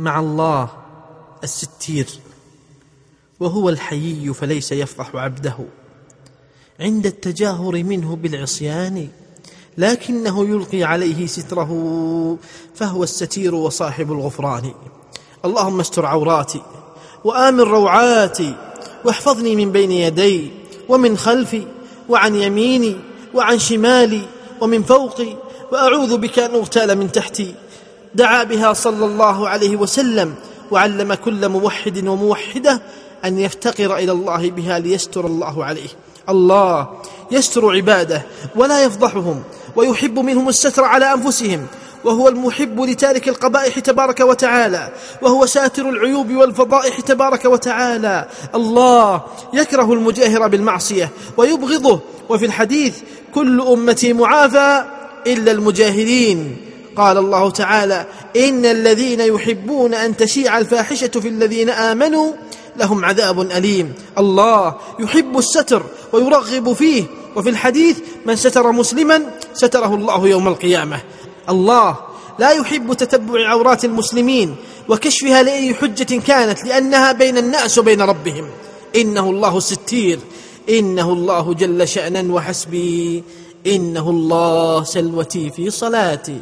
مع الله الستير وهو الحيي فليس يفضح عبده. عند التجاهر منه بالعصيان لكنه يلقي عليه ستره فهو الستير وصاحب الغفران. اللهم استر عوراتي وآمن روعاتي واحفظني من بين يدي ومن خلفي وعن يميني وعن شمالي ومن فوقي وأعوذ بك أن أغتال من تحتي. دعا بها صلى الله عليه وسلم وعلم كل موحد وموحدة أن يفتقر إلى الله بها ليستر الله عليه. الله يستر عباده ولا يفضحهم ويحب منهم الستر على أنفسهم وهو المحب لتارك القبائح تبارك وتعالى وهو ساتر العيوب والفضائح تبارك وتعالى. الله يكره المجاهر بالمعصية ويبغضه. وفي الحديث كل أمتي معافى إلا المجاهرين قال الله تعالى ان الذين يحبون ان تشيع الفاحشه في الذين امنوا لهم عذاب اليم. الله يحب الستر ويرغب فيه وفي الحديث من ستر مسلما ستره الله يوم القيامة. الله لا يحب تتبع عورات المسلمين وكشفها لأي حجة كانت لأنها بين الناس وبين ربهم. إنه الله الستير. إنه الله جل شانا وحسبي. إنه الله سلوتي في صلاتي.